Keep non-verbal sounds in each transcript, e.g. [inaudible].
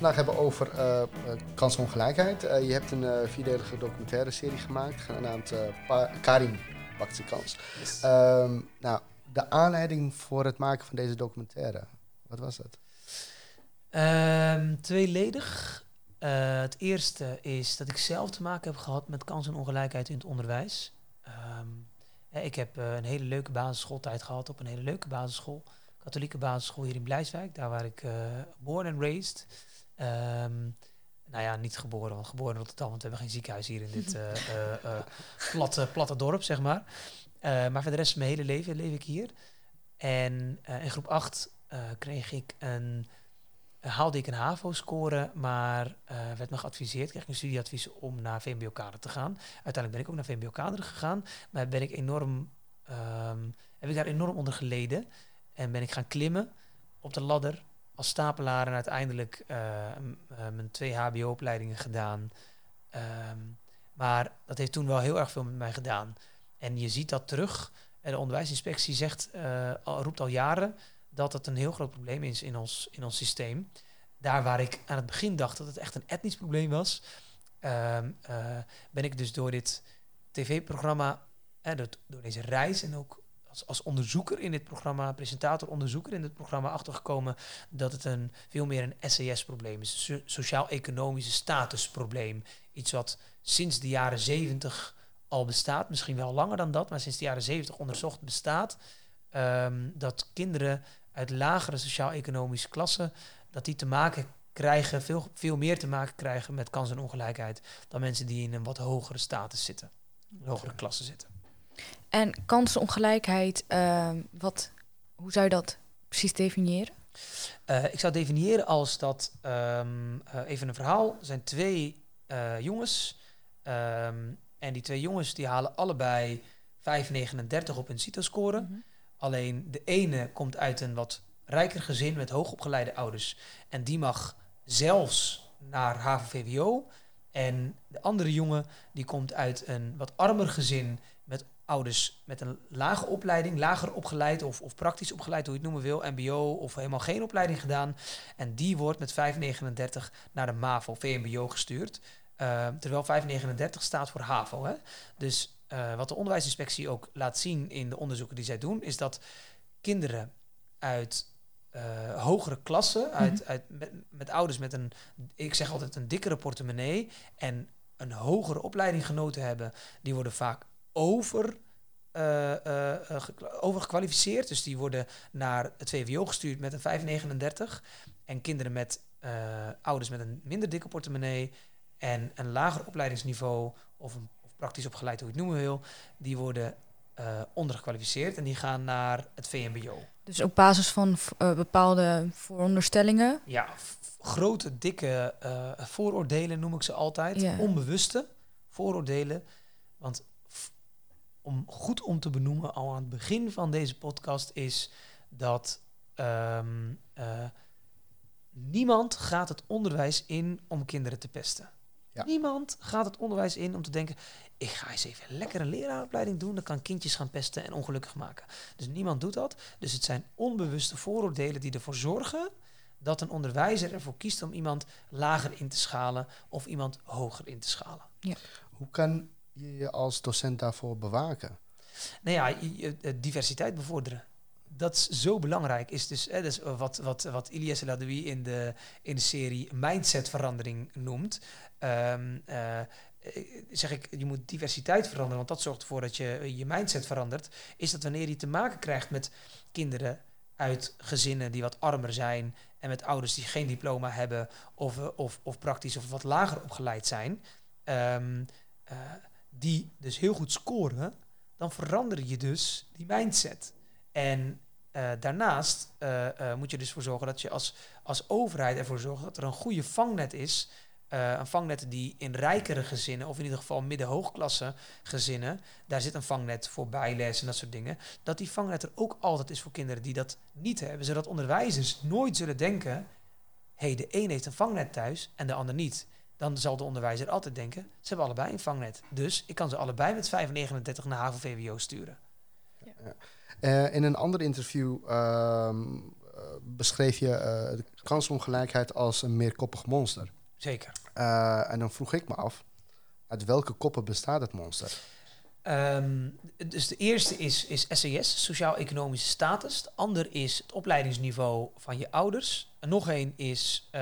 vandaag hebben over uh, kansongelijkheid. Uh, je hebt een uh, vierdelige documentaire serie gemaakt, genaamd Karim pakt zijn kans. Ehm, nou, de aanleiding voor het maken van deze documentaire, wat was dat? Um, tweeledig. het eerste is dat ik zelf te maken heb gehad met kansenongelijkheid in het onderwijs. Um, ik heb een hele leuke basisschooltijd gehad op een hele leuke basisschool katholieke basisschool hier in Blijswijk. Daar waar ik uh, born and raised. Um, nou ja, niet geboren, want geboren in Rotterdam, want we hebben geen ziekenhuis hier in dit uh, [laughs] uh, platte, platte dorp, zeg maar. maar voor de rest van mijn hele leven leef ik hier. En in groep 8 kreeg ik een, haalde ik een HAVO-score, maar werd me geadviseerd, kreeg ik een studieadvies om naar VMBO-kader te gaan. Uiteindelijk ben ik ook naar VMBO-kader gegaan, maar ben ik enorm, um, heb ik daar enorm onder geleden. En ben ik gaan klimmen op de ladder als stapelaar en uiteindelijk uh, mijn twee HBO-opleidingen gedaan. Ehm, maar dat heeft toen wel heel erg veel met mij gedaan. En je ziet dat terug. En de onderwijsinspectie zegt, uh, al, roept al jaren dat het een heel groot probleem is in ons, in ons systeem. Daar waar ik aan het begin dacht dat het echt een etnisch probleem was, ehm, ben ik dus door dit tv-programma, en door deze reis en ook als, als onderzoeker in dit programma, presentator-onderzoeker in dit programma, achtergekomen dat het een, veel meer een SES-probleem is. Een sociaal-economische statusprobleem. Iets wat sinds de jaren zeventig al bestaat, misschien wel langer dan dat, maar sinds de jaren zeventig onderzocht bestaat. Um, dat kinderen uit lagere sociaal-economische klassen, dat die te maken krijgen, veel, veel meer te maken krijgen met kans en ongelijkheid dan mensen die in een wat hogere status zitten, een hogere klasse zitten. En kansenongelijkheid, uh, wat, hoe zou je dat precies definiëren? Uh, ik zou definiëren als dat, um, uh, even een verhaal, er zijn twee uh, jongens. Um, en die twee jongens die halen allebei 5,39 op hun CITO-score. Mm -hmm. Alleen de ene komt uit een wat rijker gezin met hoogopgeleide ouders. En die mag zelfs naar HAVO-VWO. En de andere jongen die komt uit een wat armer gezin met ouders met een lage opleiding, lager opgeleid of, of praktisch opgeleid, hoe je het noemen wil, MBO of helemaal geen opleiding gedaan. En die wordt met 539 naar de MAVO, VMBO gestuurd. Uh, terwijl 539 staat voor HAVO. Hè? Dus uh, wat de onderwijsinspectie ook laat zien in de onderzoeken die zij doen, is dat kinderen uit uh, hogere klassen, uit, mm -hmm. uit, met, met, ouders met een, ik zeg altijd een dikkere portemonnee en een hogere opleiding genoten hebben, die worden vaak over, uh, uh, overgekwalificeerd. Dus die worden naar het VWO gestuurd met een 539. En kinderen met ouders met een minder dikke portemonnee en een lager opleidingsniveau of, een, of praktisch opgeleid, hoe je het noemen wil, die worden ondergekwalificeerd en die gaan naar het VMBO. Dus op basis van bepaalde vooronderstellingen? Ja, grote, dikke vooroordelen noem ik ze altijd. Onbewuste vooroordelen. Want om goed om te benoemen al aan het begin van deze podcast is dat um, uh, niemand gaat het onderwijs in om kinderen te pesten. Ja. Niemand gaat het onderwijs in om te denken, ik ga eens even lekker een leraaropleiding doen, dan kan kindjes gaan pesten en ongelukkig maken. Dus niemand doet dat. Dus het zijn onbewuste vooroordelen die ervoor zorgen dat een onderwijzer ervoor kiest om iemand lager in te schalen of iemand hoger in te schalen. Ja. Hoe kan je als docent daarvoor bewaken? Nou ja, diversiteit bevorderen. Dat is zo belangrijk. Is dus, hè, dus wat, wat, wat Ilias Ladoui in de, in de serie mindsetverandering noemt. Um, uh, zeg ik, je moet diversiteit veranderen, want dat zorgt ervoor dat je je mindset verandert. Is dat wanneer je te maken krijgt met kinderen uit gezinnen die wat armer zijn en met ouders die geen diploma hebben of, of, of praktisch of wat lager opgeleid zijn. Um, die dus heel goed scoren, dan verander je dus die mindset. En uh, daarnaast uh, uh, moet je dus voor zorgen dat je als, als overheid ervoor zorgt dat er een goede vangnet is. een vangnet die in rijkere gezinnen, of in ieder geval midden-hoogklasse gezinnen, daar zit een vangnet voor bijles en dat soort dingen. Dat die vangnet er ook altijd is voor kinderen die dat niet hebben. Zodat onderwijzers nooit zullen denken, hé, hey, de een heeft een vangnet thuis en de ander niet dan zal de onderwijzer altijd denken, ze hebben allebei een vangnet. Dus ik kan ze allebei met 539 naar HAVO-VWO sturen. Ja. Uh, in een ander interview uh, beschreef je uh, de kansongelijkheid als een meerkoppig monster. Zeker. Uh, en dan vroeg ik me af, uit welke koppen bestaat het monster? Um, dus de eerste is, is SES, sociaal-economische status. De ander is het opleidingsniveau van je ouders. En nog één is uh,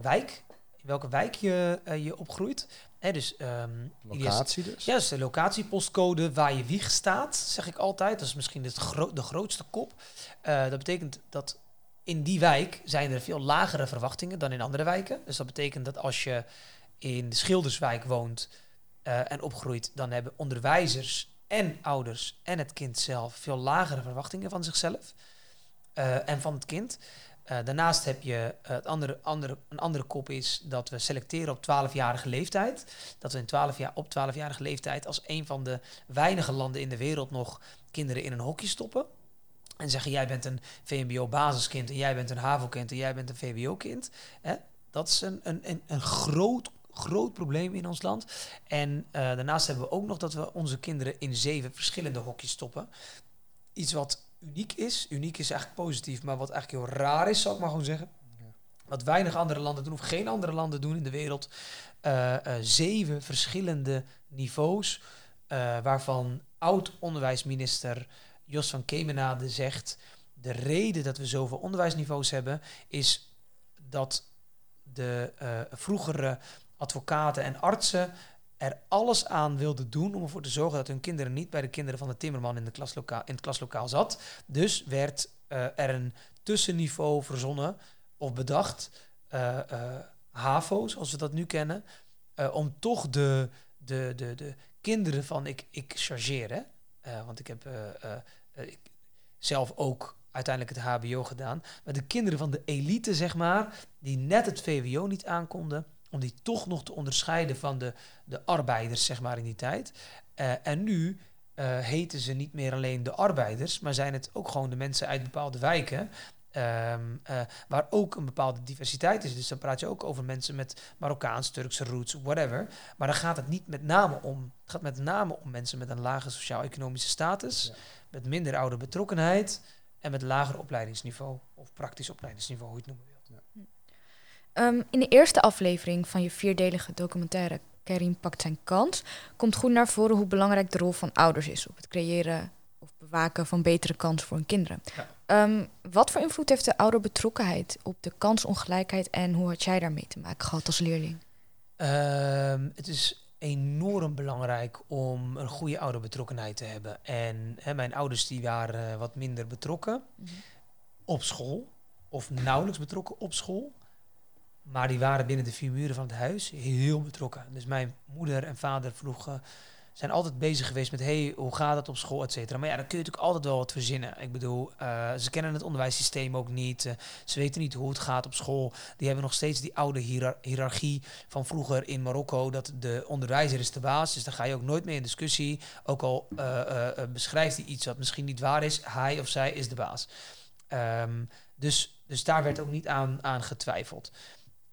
wijk, in welke wijk je, je opgroeit. Hè, dus, um, locatie dus? Ja, dus de locatiepostcode waar je wieg staat, zeg ik altijd. Dat is misschien het gro de grootste kop. Uh, dat betekent dat in die wijk zijn er veel lagere verwachtingen dan in andere wijken. Dus dat betekent dat als je in de Schilderswijk woont uh, en opgroeit, dan hebben onderwijzers en ouders en het kind zelf veel lagere verwachtingen van zichzelf en van het kind. Uh, daarnaast heb je uh, het andere, andere, een andere kop is dat we selecteren op 12-jarige leeftijd. Dat we in 12 jaar, op 12-jarige leeftijd als een van de weinige landen in de wereld nog kinderen in een hokje stoppen. En zeggen jij bent een VMBO-basiskind en jij bent een HAVO-kind en jij bent een VWO-kind. Dat is een, een, een, groot groot probleem in ons land. En uh, daarnaast hebben we ook nog dat we onze kinderen in zeven verschillende hokjes stoppen. Iets wat uniek is. Uniek is eigenlijk positief, maar wat eigenlijk heel raar is, zal ik maar gewoon zeggen. Wat weinig andere landen doen, of geen andere landen doen in de wereld. Uh, uh, zeven verschillende niveaus, uh, waarvan oud-onderwijsminister Jos van Kemenade zegt... de reden dat we zoveel onderwijsniveaus hebben, is dat de vroegere advocaten en artsen er alles aan wilden doen om ervoor te zorgen dat hun kinderen niet bij de kinderen van de timmerman in, de klaslokaal, in het klaslokaal zat. Dus werd uh, er een tussenniveau verzonnen of bedacht, uh, uh, HAVO, zoals we dat nu kennen, om toch de, de, de, de kinderen van, ik, ik chargeer, hè, want ik heb ik zelf ook uiteindelijk het HBO gedaan, maar de kinderen van de elite, zeg maar, die net het VWO niet aankonden, om die toch nog te onderscheiden van de, de arbeiders, zeg maar, in die tijd. Uh, en nu uh, heten ze niet meer alleen de arbeiders, maar zijn het ook gewoon de mensen uit bepaalde wijken. Um, uh, waar ook een bepaalde diversiteit is. Dus dan praat je ook over mensen met Marokkaans, Turkse roots, whatever. Maar dan gaat het niet met name om. Het gaat met name om mensen met een lage sociaal-economische status, ja. met minder oude betrokkenheid en met lager opleidingsniveau of praktisch opleidingsniveau, hoe je het. Ja. Um, in de eerste aflevering van je vierdelige documentaire Karim pakt zijn kans, komt goed naar voren hoe belangrijk de rol van ouders is op het creëren of bewaken van betere kansen voor hun kinderen. Ja. Um, wat voor invloed heeft de ouderbetrokkenheid op de kansongelijkheid en hoe had jij daarmee te maken gehad als leerling? Um, het is enorm belangrijk om een goede ouderbetrokkenheid te hebben. En hè, mijn ouders die waren wat minder betrokken mm -hmm. op school of nauwelijks betrokken op school. Maar die waren binnen de vier muren van het huis heel betrokken. Dus mijn moeder en vader vroegen, zijn altijd bezig geweest met, hey, hoe gaat het op school, et cetera. Maar ja, dan kun je natuurlijk altijd wel wat verzinnen. Ik bedoel, uh, ze kennen het onderwijssysteem ook niet. Uh, ze weten niet hoe het gaat op school. Die hebben nog steeds die oude hiërarchie van vroeger in Marokko, dat de onderwijzer is de baas. Dus daar ga je ook nooit mee in discussie. Ook al uh, beschrijft hij iets wat misschien niet waar is, hij of zij is de baas. Um, dus, dus daar werd ook niet aan, aan getwijfeld.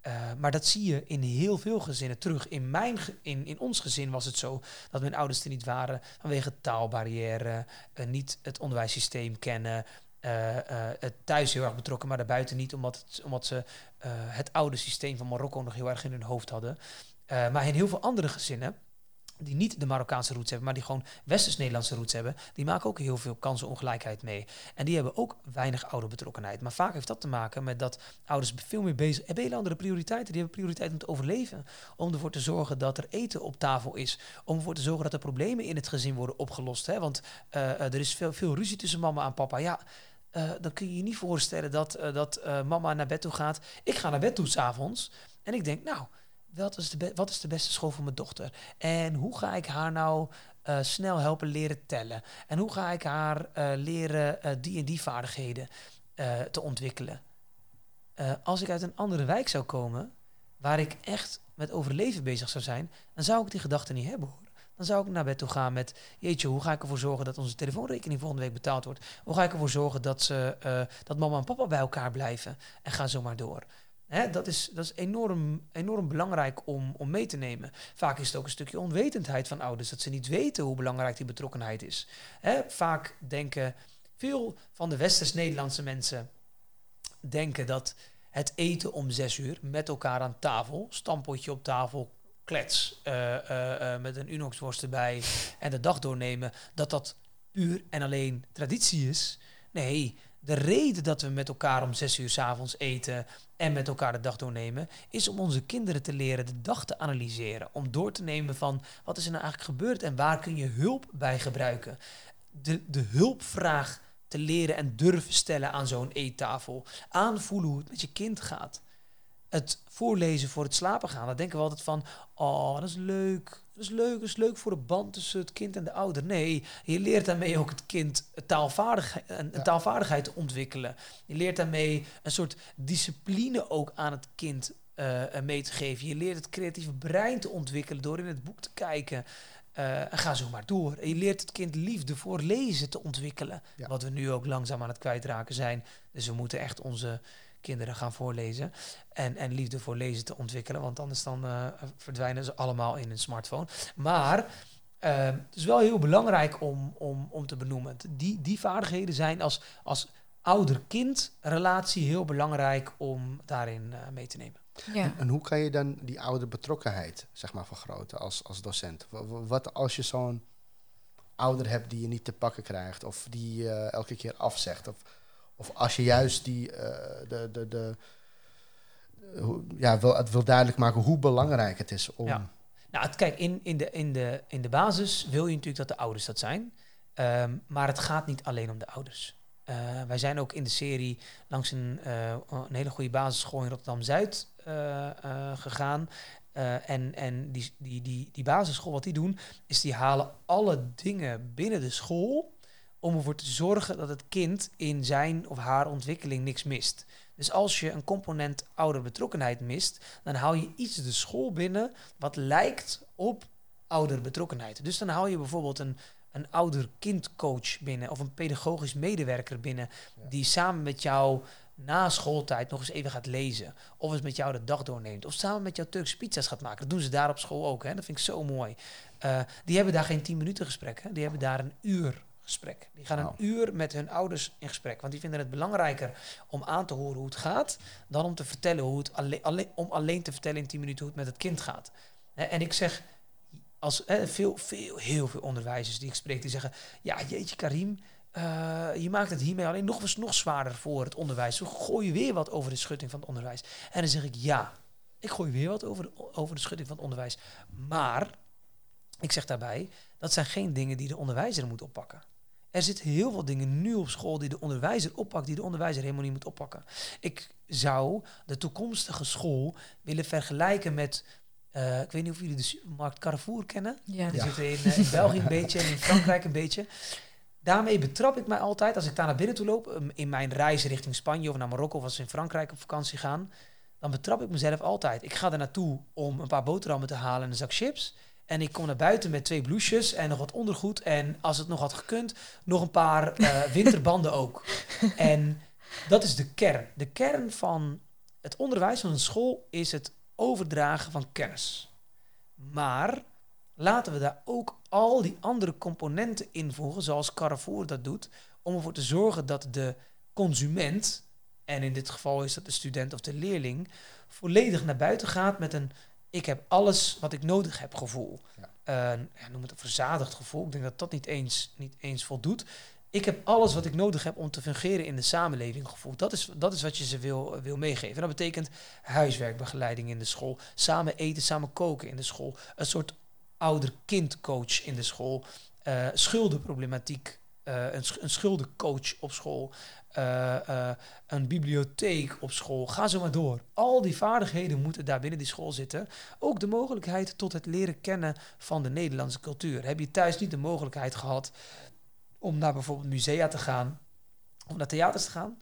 Uh, maar dat zie je in heel veel gezinnen terug. In, mijn in, in ons gezin was het zo dat mijn ouders er niet waren vanwege taalbarrière, uh, niet het onderwijssysteem kennen, uh, het thuis heel erg betrokken, maar daarbuiten niet, omdat, het, omdat ze het oude systeem van Marokko nog heel erg in hun hoofd hadden. maar in heel veel andere gezinnen die niet de Marokkaanse roots hebben, maar die gewoon Westers-Nederlandse roots hebben, die maken ook heel veel kansenongelijkheid mee. En die hebben ook weinig ouderbetrokkenheid. Maar vaak heeft dat te maken met dat ouders veel meer bezig hebben hele andere prioriteiten. Die hebben prioriteit om te overleven. Om ervoor te zorgen dat er eten op tafel is. Om ervoor te zorgen dat er problemen in het gezin worden opgelost. Hè? Want uh, er is veel, veel ruzie tussen mama en papa. Ja, uh, dan kun je je niet voorstellen dat, dat mama naar bed toe gaat. Ik ga naar bed toe s'avonds. En ik denk, nou wat is, de wat is de beste school voor mijn dochter? En hoe ga ik haar nou uh, snel helpen leren tellen? En hoe ga ik haar uh, leren uh, die en die vaardigheden te ontwikkelen? als ik uit een andere wijk zou komen, waar ik echt met overleven bezig zou zijn, dan zou ik die gedachte niet hebben hoor. Dan zou ik naar bed toe gaan met, jeetje, hoe ga ik ervoor zorgen dat onze telefoonrekening volgende week betaald wordt? Hoe ga ik ervoor zorgen dat, ze, dat mama en papa bij elkaar blijven? En ga zo maar door. Hè, dat is, dat is enorm, enorm belangrijk om, om mee te nemen. Vaak is het ook een stukje onwetendheid van ouders, dat ze niet weten hoe belangrijk die betrokkenheid is. Hè, vaak denken veel van de Westers-Nederlandse mensen denken dat het eten om zes uur met elkaar aan tafel, stampotje op tafel, klets eh, eh, eh, met een unoxworst erbij en de dag doornemen, dat dat puur en alleen traditie is. Nee, de reden dat we met elkaar om zes uur s avonds eten en met elkaar de dag doornemen, is om onze kinderen te leren de dag te analyseren. Om door te nemen van wat is er nou eigenlijk gebeurd en waar kun je hulp bij gebruiken. De, de hulpvraag te leren en durven stellen aan zo'n eettafel. Aanvoelen hoe het met je kind gaat. Het voorlezen voor het slapen gaan. Dan denken we altijd van, oh, dat is leuk. Is leuk, is leuk voor de band tussen het kind en de ouder. Nee, je leert daarmee ook het kind taalvaardigheid, een, taalvaardigheid te ontwikkelen. Je leert daarmee een soort discipline ook aan het kind uh, mee te geven. Je leert het creatieve brein te ontwikkelen door in het boek te kijken. Uh, en ga zo maar door. En je leert het kind liefde voor lezen te ontwikkelen. Wat we nu ook langzaam aan het kwijtraken zijn. Dus we moeten echt onze kinderen gaan voorlezen. En, en liefde voor lezen te ontwikkelen. Want anders dan uh, verdwijnen ze allemaal in een smartphone. Maar uh, het is wel heel belangrijk om, om, om te benoemen. Die, die vaardigheden zijn als, als ouder-kind relatie heel belangrijk om daarin uh, mee te nemen. Ja. En, en, hoe kan je dan die oude betrokkenheid zeg maar, vergroten als, als docent? Wat als je zo'n ouder hebt die je niet te pakken krijgt, of die uh, elke keer afzegt, of, of als je juist die, uh, de, de, de, ja, wil, het wil duidelijk maken hoe belangrijk het is om. Ja. Nou, kijk, in, in, de, in, de, in de basis wil je natuurlijk dat de ouders dat zijn. Um, maar het gaat niet alleen om de ouders. Uh, wij zijn ook in de serie langs een, uh, een hele goede basisschool in Rotterdam-Zuid gegaan. en en die, die, die, die basisschool, wat die doen, is die halen alle dingen binnen de school om ervoor te zorgen dat het kind in zijn of haar ontwikkeling niks mist. Dus als je een component ouderbetrokkenheid mist, dan haal je iets de school binnen wat lijkt op ouderbetrokkenheid. Dus dan haal je bijvoorbeeld een, een ouder-kindcoach binnen of een pedagogisch medewerker binnen die samen met jou na schooltijd nog eens even gaat lezen. Of eens met jou de dag doorneemt. Of samen met jou Turkse pizza's gaat maken. Dat doen ze daar op school ook. Hè? Dat vind ik zo mooi. Uh, die hebben daar geen 10 minuten gesprek. Hè? Die hebben daar een uur gesprek. Die gaan een uur met hun ouders in gesprek. Want die vinden het belangrijker om aan te horen hoe het gaat. dan om te vertellen hoe het alleen, alleen, om alleen te vertellen in 10 minuten hoe het met het kind gaat. En ik zeg. Als veel, veel, heel veel onderwijzers die ik spreek, die zeggen: Ja, jeetje, Karim, uh, je maakt het hiermee alleen nog eens nog zwaarder voor het onderwijs. We gooien weer wat over de schutting van het onderwijs. En dan zeg ik ja, ik gooi weer wat over de, over de schutting van het onderwijs. Maar, ik zeg daarbij, dat zijn geen dingen die de onderwijzer moet oppakken. Er zitten heel veel dingen nu op school die de onderwijzer oppakt, die de onderwijzer helemaal niet moet oppakken. Ik zou de toekomstige school willen vergelijken met uh, ik weet niet of jullie de supermarkt Carrefour kennen. Ja. Die zitten in, uh, in [laughs] België een beetje en in Frankrijk een beetje daarmee betrap ik mij altijd, als ik daar naar binnen toe loop, um, in mijn reis richting Spanje of naar Marokko of als we in Frankrijk op vakantie gaan, dan betrap ik mezelf altijd. Ik ga er naartoe om een paar boterhammen te halen en een zak chips. En ik kom naar buiten met twee blouses en nog wat ondergoed. En als het nog had gekund, nog een paar uh, [laughs] winterbanden ook. En dat is de kern. De kern van het onderwijs van een school is het overdragen van kennis. Maar laten we daar ook al die andere componenten invoegen, zoals Carrefour dat doet, om ervoor te zorgen dat de consument, en in dit geval is dat de student of de leerling, volledig naar buiten gaat met een ik heb alles wat ik nodig heb gevoel. Ja. Uh, noem het een verzadigd gevoel. Ik denk dat dat niet eens, niet eens voldoet. Ik heb alles wat ik nodig heb om te fungeren in de samenleving gevoel. Dat is, dat is wat je ze wil, wil meegeven. En dat betekent huiswerkbegeleiding in de school. Samen eten, samen koken in de school. Een soort ouder-kindcoach in de school, uh, schuldenproblematiek, uh, een, een schuldencoach op school, uh, een bibliotheek op school. Ga zo maar door. Al die vaardigheden moeten daar binnen die school zitten. Ook de mogelijkheid tot het leren kennen van de Nederlandse cultuur. Heb je thuis niet de mogelijkheid gehad om naar bijvoorbeeld musea te gaan, of naar theaters te gaan?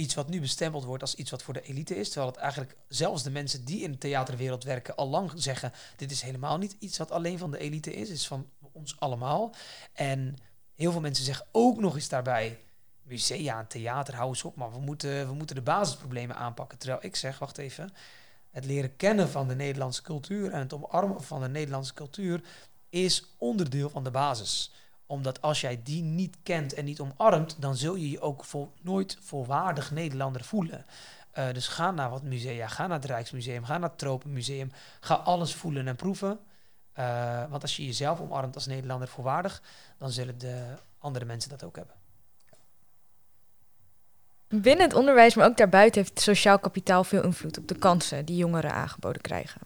iets wat nu bestempeld wordt als iets wat voor de elite is. Terwijl het eigenlijk zelfs de mensen die in de theaterwereld werken al lang zeggen: dit is helemaal niet iets wat alleen van de elite is, het is van ons allemaal. En heel veel mensen zeggen ook nog eens daarbij: musea en theater, hou eens op, maar we moeten, we moeten de basisproblemen aanpakken. Terwijl ik zeg: wacht even. Het leren kennen van de Nederlandse cultuur en het omarmen van de Nederlandse cultuur is onderdeel van de basis Omdat als jij die niet kent en niet omarmt, dan zul je je ook nooit volwaardig Nederlander voelen. Uh, dus ga naar wat musea, ga naar het Rijksmuseum, ga naar het Tropenmuseum. Ga alles voelen en proeven. Uh, want als je jezelf omarmt als Nederlander volwaardig, dan zullen de andere mensen dat ook hebben. Binnen het onderwijs, maar ook daarbuiten, heeft sociaal kapitaal veel invloed op de kansen die jongeren aangeboden krijgen.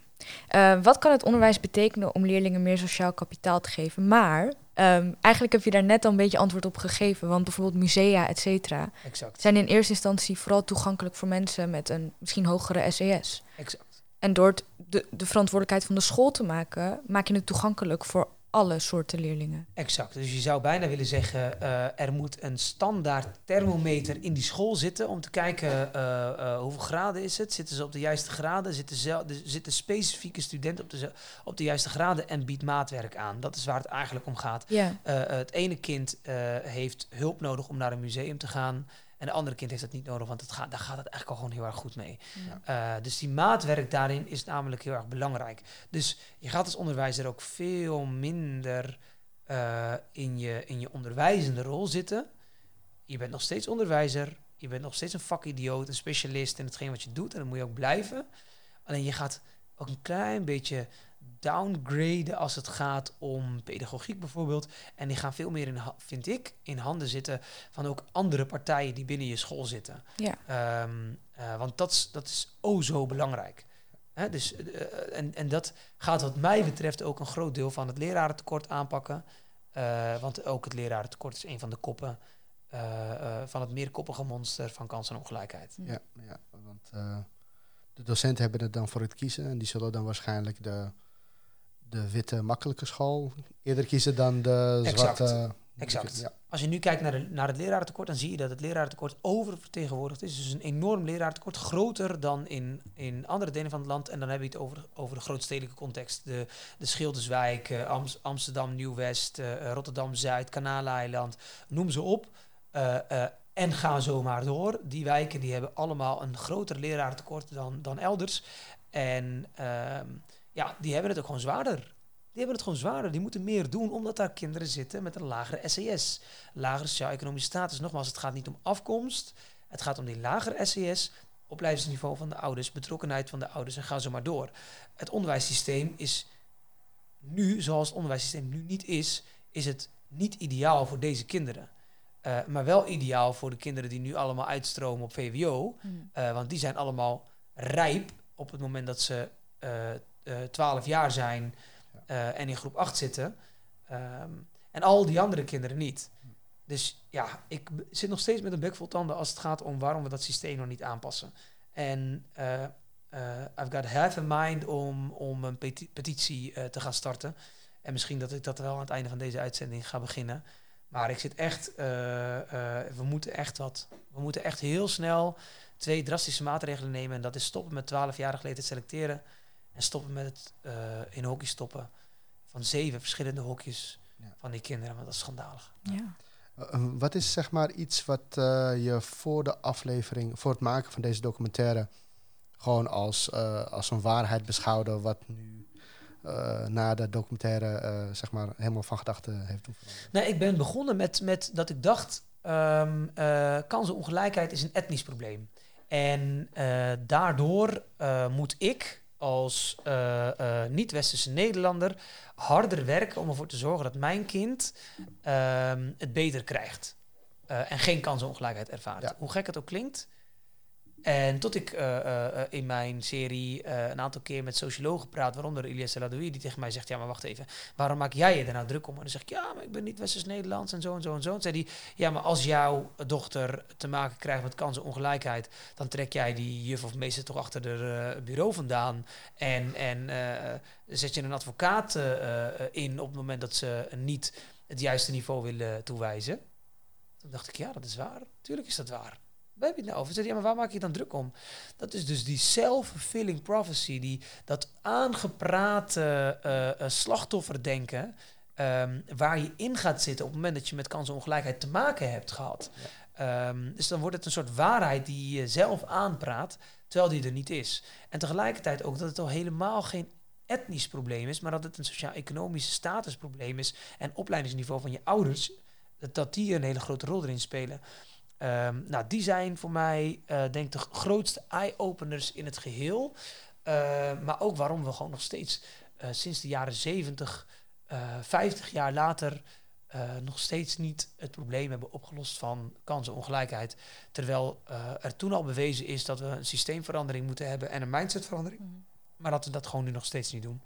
Uh, wat kan het onderwijs betekenen om leerlingen meer sociaal kapitaal te geven? Maar um, eigenlijk heb je daar net al een beetje antwoord op gegeven. Want bijvoorbeeld musea, et cetera, zijn in eerste instantie vooral toegankelijk voor mensen met een misschien hogere SES. Exact. En door de, de verantwoordelijkheid van de school te maken, maak je het toegankelijk voor alle soorten leerlingen. Exact. Dus je zou bijna willen zeggen, uh, er moet een standaard thermometer in die school zitten om te kijken uh, uh, hoeveel graden is het. Zitten ze op de juiste graden? Zitten, de, zitten specifieke studenten op de, op de juiste graden en biedt maatwerk aan? Dat is waar het eigenlijk om gaat. Ja. het ene kind heeft hulp nodig om naar een museum te gaan. En de andere kind heeft dat niet nodig, want het gaat, daar gaat het eigenlijk al gewoon heel erg goed mee. Ja. Uh, dus die maatwerk daarin is namelijk heel erg belangrijk. Dus je gaat als onderwijzer ook veel minder uh, in, je, in je onderwijzende rol zitten. Je bent nog steeds onderwijzer, je bent nog steeds een vakidioot, een specialist in hetgeen wat je doet. En dat moet je ook blijven. Alleen je gaat ook een klein beetje downgraden als het gaat om pedagogiek bijvoorbeeld. En die gaan veel meer in, vind ik, in handen zitten van ook andere partijen die binnen je school zitten. Ja. Um, uh, want dat is, dat is oh zo belangrijk. Hè, dus, uh, en, en dat gaat wat mij betreft ook een groot deel van het lerarentekort aanpakken. Uh, want ook het lerarentekort is een van de koppen van het meerkoppige monster van kans en ongelijkheid. Ja, ja want de docenten hebben het dan voor het kiezen en die zullen dan waarschijnlijk de de witte makkelijke school eerder kiezen dan de zwarte. Exact. Ja. Als je nu kijkt naar, de, naar het lerarentekort, dan zie je dat het lerarentekort oververtegenwoordigd is. Dus een enorm lerarentekort, groter dan in, in andere delen van het land. En dan heb je het over, over de grootstedelijke context. De, de Schilderswijk, uh, Amsterdam, Nieuw-West, uh, Rotterdam-Zuid, Kanaaleiland, noem ze op. Uh, en ga zo maar door. Die wijken die hebben allemaal een groter lerarentekort dan, dan elders. En ehm, ja, die hebben het ook gewoon zwaarder. Die hebben het gewoon zwaarder. Die moeten meer doen omdat daar kinderen zitten met een lagere SES. Lagere sociaal-economische status. Nogmaals, het gaat niet om afkomst. Het gaat om die lagere SES, opleidingsniveau van de ouders, betrokkenheid van de ouders en ga zo maar door. Het onderwijssysteem is nu, zoals het onderwijssysteem nu niet is, is het niet ideaal voor deze kinderen. Uh, maar wel ideaal voor de kinderen die nu allemaal uitstromen op VWO. Mm. Uh, want die zijn allemaal rijp op het moment dat ze uh, 12 eh, jaar zijn uh, en in groep 8 zitten. Um, en al die andere kinderen niet. Dus ja, ik zit nog steeds met een bek vol tanden als het gaat om waarom we dat systeem nog niet aanpassen. En uh, I've got half in mind om, om een peti petitie te gaan starten. En misschien dat ik dat wel aan het einde van deze uitzending ga beginnen. Maar ik zit echt, we moeten echt wat, we moeten echt heel snel twee drastische maatregelen nemen. En dat is stoppen met 12-jarige leeftijd selecteren. En stoppen met het uh, in hockey stoppen van zeven verschillende hokjes ja. van die kinderen. Want dat is schandalig. Ja. Uh, wat is zeg maar iets wat uh, je voor de aflevering, voor het maken van deze documentaire, gewoon als, als een waarheid beschouwde, wat nu na de documentaire zeg maar helemaal van gedachten heeft doen Nee, ik ben begonnen met, met dat ik dacht, um, kansenongelijkheid is een etnisch probleem. En daardoor moet ik, als uh, uh, niet-westerse Nederlander harder werken om ervoor te zorgen dat mijn kind uh, het beter krijgt. Uh, en geen kansenongelijkheid ervaart. Ja. Hoe gek het ook klinkt, en tot ik uh, uh, in mijn serie een aantal keer met sociologen praat, waaronder Elias Ladoui, die tegen mij zegt: Ja, maar wacht even, waarom maak jij je er nou druk om? En dan zeg ik: Ja, maar ik ben niet Westers-Nederlands en zo en zo en zo. En zei hij: Ja, maar als jouw dochter te maken krijgt met kansenongelijkheid, dan trek jij die juf of meester toch achter de bureau vandaan. En, en zet je een advocaat in op het moment dat ze niet het juiste niveau willen toewijzen. Toen dacht ik: Ja, dat is waar. Tuurlijk is dat waar. Waar heb je het nou over? Zeg, ja, maar waar maak je dan druk om? Dat is dus die self-fulfilling prophecy, die, dat aangeprate uh, uh, slachtofferdenken, um, waar je in gaat zitten op het moment dat je met kansenongelijkheid te maken hebt gehad. Um, dus dan wordt het een soort waarheid die je zelf aanpraat, terwijl die er niet is. En tegelijkertijd ook dat het al helemaal geen etnisch probleem is, maar dat het een sociaal-economisch statusprobleem is en opleidingsniveau van je ouders, dat, dat die een hele grote rol erin spelen. Ehm, nou, die zijn voor mij, eh, denk ik, de grootste eye-openers in het geheel. Eh, maar ook waarom we gewoon nog steeds eh, sinds de jaren 70, 50 jaar later, nog steeds niet het probleem hebben opgelost van kansenongelijkheid. Terwijl er toen al bewezen is dat we een systeemverandering moeten hebben en een mindsetverandering. Mhm. Maar dat we dat gewoon nu nog steeds niet doen.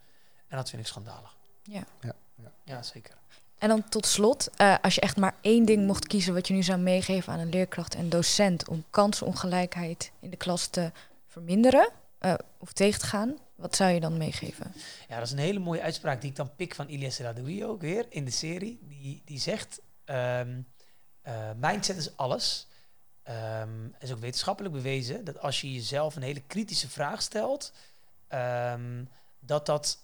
En dat vind ik schandalig. Ja. Ja, ja. ja zeker. En dan tot slot, eh, als je echt maar één ding mocht kiezen wat je nu zou meegeven aan een leerkracht en docent om kansenongelijkheid in de klas te verminderen uh, of tegen te gaan, wat zou je dan meegeven? Ja, dat is een hele mooie uitspraak die ik dan pik van Ilias Radoui ook weer in de serie. Die, die zegt, um, uh, mindset is alles. Um, is ook wetenschappelijk bewezen dat als je jezelf een hele kritische vraag stelt, um, dat dat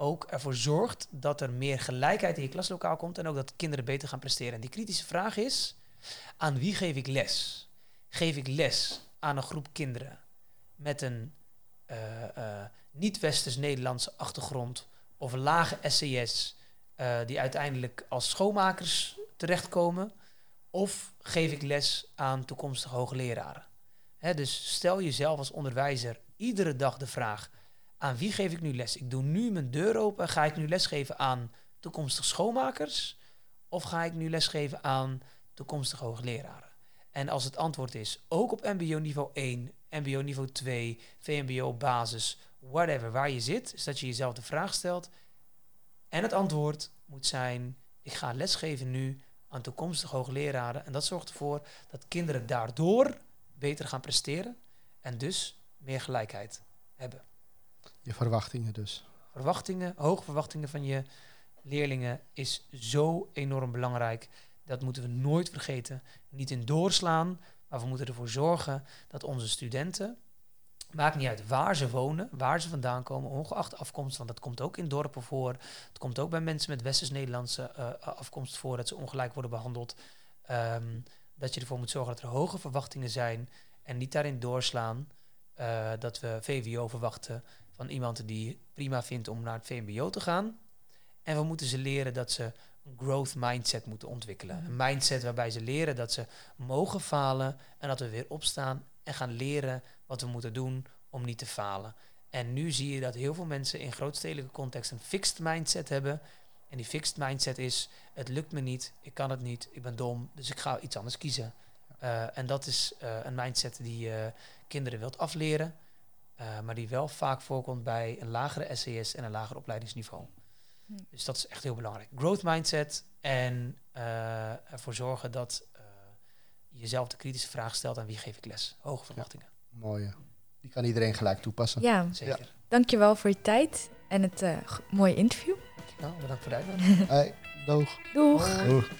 ook ervoor zorgt dat er meer gelijkheid in je klaslokaal komt en ook dat kinderen beter gaan presteren. En die kritische vraag is, aan wie geef ik les? Geef ik les aan een groep kinderen met een uh, uh, niet-westers-Nederlandse achtergrond of een lage SCS uh, die uiteindelijk als schoonmakers terechtkomen? Of geef ik les aan toekomstige hoogleraren? Dus stel jezelf als onderwijzer iedere dag de vraag: aan wie geef ik nu les? Ik doe nu mijn deur open. Ga ik nu lesgeven aan toekomstige schoonmakers? Of ga ik nu lesgeven aan toekomstige hoogleraren? En als het antwoord is ook op MBO niveau 1, MBO niveau 2, VMBO basis, whatever, waar je zit, is dat je jezelf de vraag stelt. En het antwoord moet zijn: ik ga lesgeven nu aan toekomstige hoogleraren. En dat zorgt ervoor dat kinderen daardoor beter gaan presteren en dus meer gelijkheid hebben. Je verwachtingen dus. Verwachtingen, hoge verwachtingen van je leerlingen is zo enorm belangrijk. Dat moeten we nooit vergeten. Niet in doorslaan, maar we moeten ervoor zorgen dat onze studenten, maakt niet uit waar ze wonen, waar ze vandaan komen, ongeacht afkomst, want dat komt ook in dorpen voor. Het komt ook bij mensen met Westers-Nederlandse uh, afkomst voor dat ze ongelijk worden behandeld. Um, dat je ervoor moet zorgen dat er hoge verwachtingen zijn en niet daarin doorslaan. Uh, dat we VWO verwachten van iemand die prima vindt om naar het VMBO te gaan. En we moeten ze leren dat ze een growth mindset moeten ontwikkelen. Een mindset waarbij ze leren dat ze mogen falen en dat we weer opstaan en gaan leren wat we moeten doen om niet te falen. En nu zie je dat heel veel mensen in grootstedelijke context een fixed mindset hebben. En die fixed mindset is: het lukt me niet, ik kan het niet, ik ben dom, dus ik ga iets anders kiezen. Uh, en dat is uh, een mindset die uh, kinderen wilt afleren. Uh, maar die wel vaak voorkomt bij een lagere SCS en een lager opleidingsniveau. Hm. Dus dat is echt heel belangrijk. Growth mindset en uh, ervoor zorgen dat uh, je jezelf de kritische vraag stelt aan wie geef ik les. Hoge verwachtingen. Ja, mooi. Die kan iedereen gelijk toepassen. Ja, zeker. Ja. Dankjewel voor je tijd en het mooie interview. Nou, bedankt voor de uitnodiging. [laughs] hey, doeg. Doeg. Doeg.